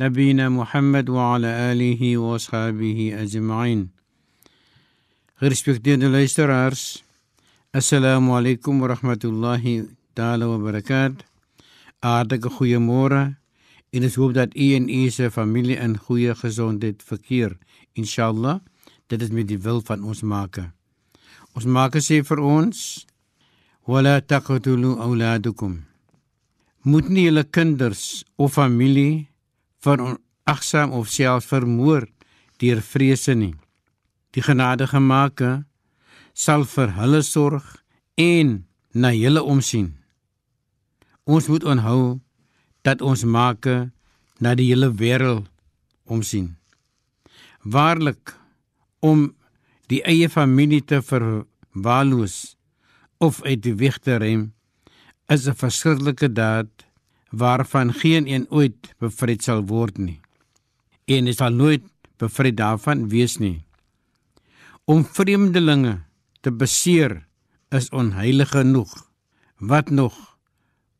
نبينا محمد وعلى آله وأصحابه أجمعين Gerespekteerde luisteraars, Assalamu alaykum wa rahmatullahi ta'ala wa barakat. Aardige goeiemôre. En ek hoop dat u en u se familie in goeie gesondheid verkeer. Inshallah, dit is met die wil van ons Maker. Ons Maker sê vir ons: "Wala taqtulu auladukum." Moet nie julle kinders of familie veragsaam of self vermoor deur vrese nie. Die genadige Maker sal vir hulle sorg en na hulle omsien. Ons moet onthou dat ons Maker na die hele wêreld omsien. Waarlik om die eie familie te verwaarloos of uit die weg te rem is 'n verskriklike daad waarvan geen een ooit bevry sal word nie. En is sal nooit bevry daarvan wees nie. Om vreemdelinge te beseer is onheilig genoeg. Wat nog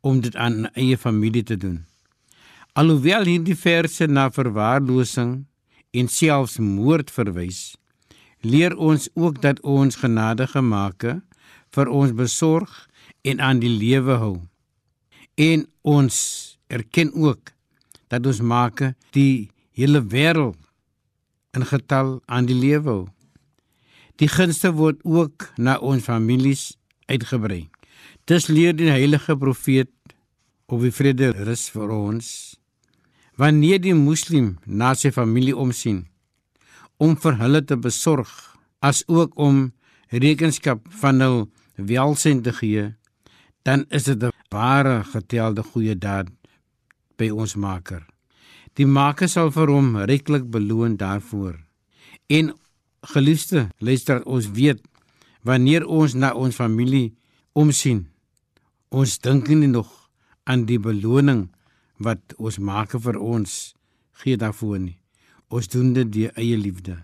om dit aan 'n eie familie te doen? Alhoewel hierdie verse na verwaarlosing en selfs moord verwys, leer ons ook dat ons genadige Maker vir ons besorg en aan die lewe hou. En ons erken ook dat ons Maker die hele wêreld in getal aan die lewe hou. Die gunste word ook na ons families uitgebrei. Dis leer die heilige profeet op die vrede rus vir ons. Wanneer die moslim na sy familie omsien om vir hulle te besorg, as ook om rekenskap van hul welsyn te gee, dan is dit 'n ware getelde goeie daad by ons Maker. Die Maker sal vir hom ryklik beloon daarvoor. En geliefde, luister ons weet wanneer ons na ons familie omsien, ons dink nie nog aan die beloning wat ons Maker vir ons gee daarvoor nie. Ons doen dit deur eie liefde.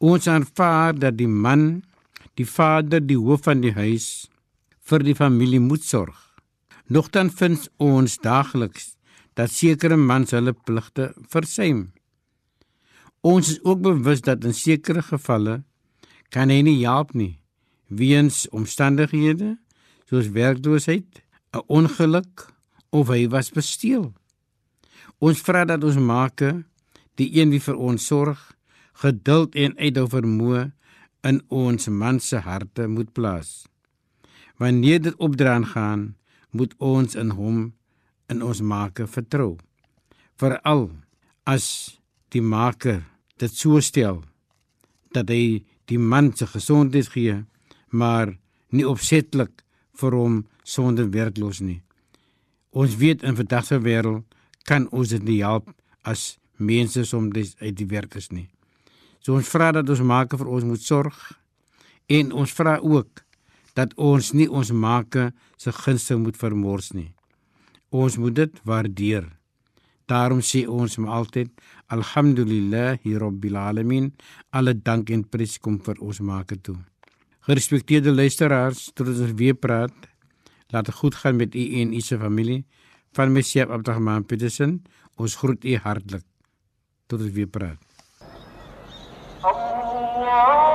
Ons aanvaar dat die man, die vader, die hoof van die huis vir die familie moet sorg. Nogtans vind ons daagliks dat sekere mans hulle pligte versuim. Ons is ook bewus dat in sekere gevalle kan hy nie help nie weens omstandighede soos werkloosheid, 'n ongeluk of hy was besteel. Ons vra dat ons Maker, die een wie vir ons sorg, geduld en uithou vermoë in ons man se harte moet plaas. Wanneer dit opdraan gaan, moet ons in hom in ons Maker vertrou. Veral as die Maker dit so stel dat hy die man se gesondheid gee, maar nie opsetlik vir hom sonder werkloos nie. Ons weet in vandag se wêreld kan ons dit nie help as mense soms uit die werk is nie. So ons vra dat ons Maker vir ons moet sorg en ons vra ook dat ons nie ons maake se gunste moet vermors nie. Ons moet dit waardeer. Daarom sê ons hom altyd alhamdulillahi rabbil alamin. Alle dank en prys kom vir ons maker toe. Gerespekteerde luisteraars, tot ons er weer praat. Laat dit goed gaan met u en u se familie. Van my Sheikh Abdurrahman Petersen, ons groet u hartlik. Tot ons weer praat. Allah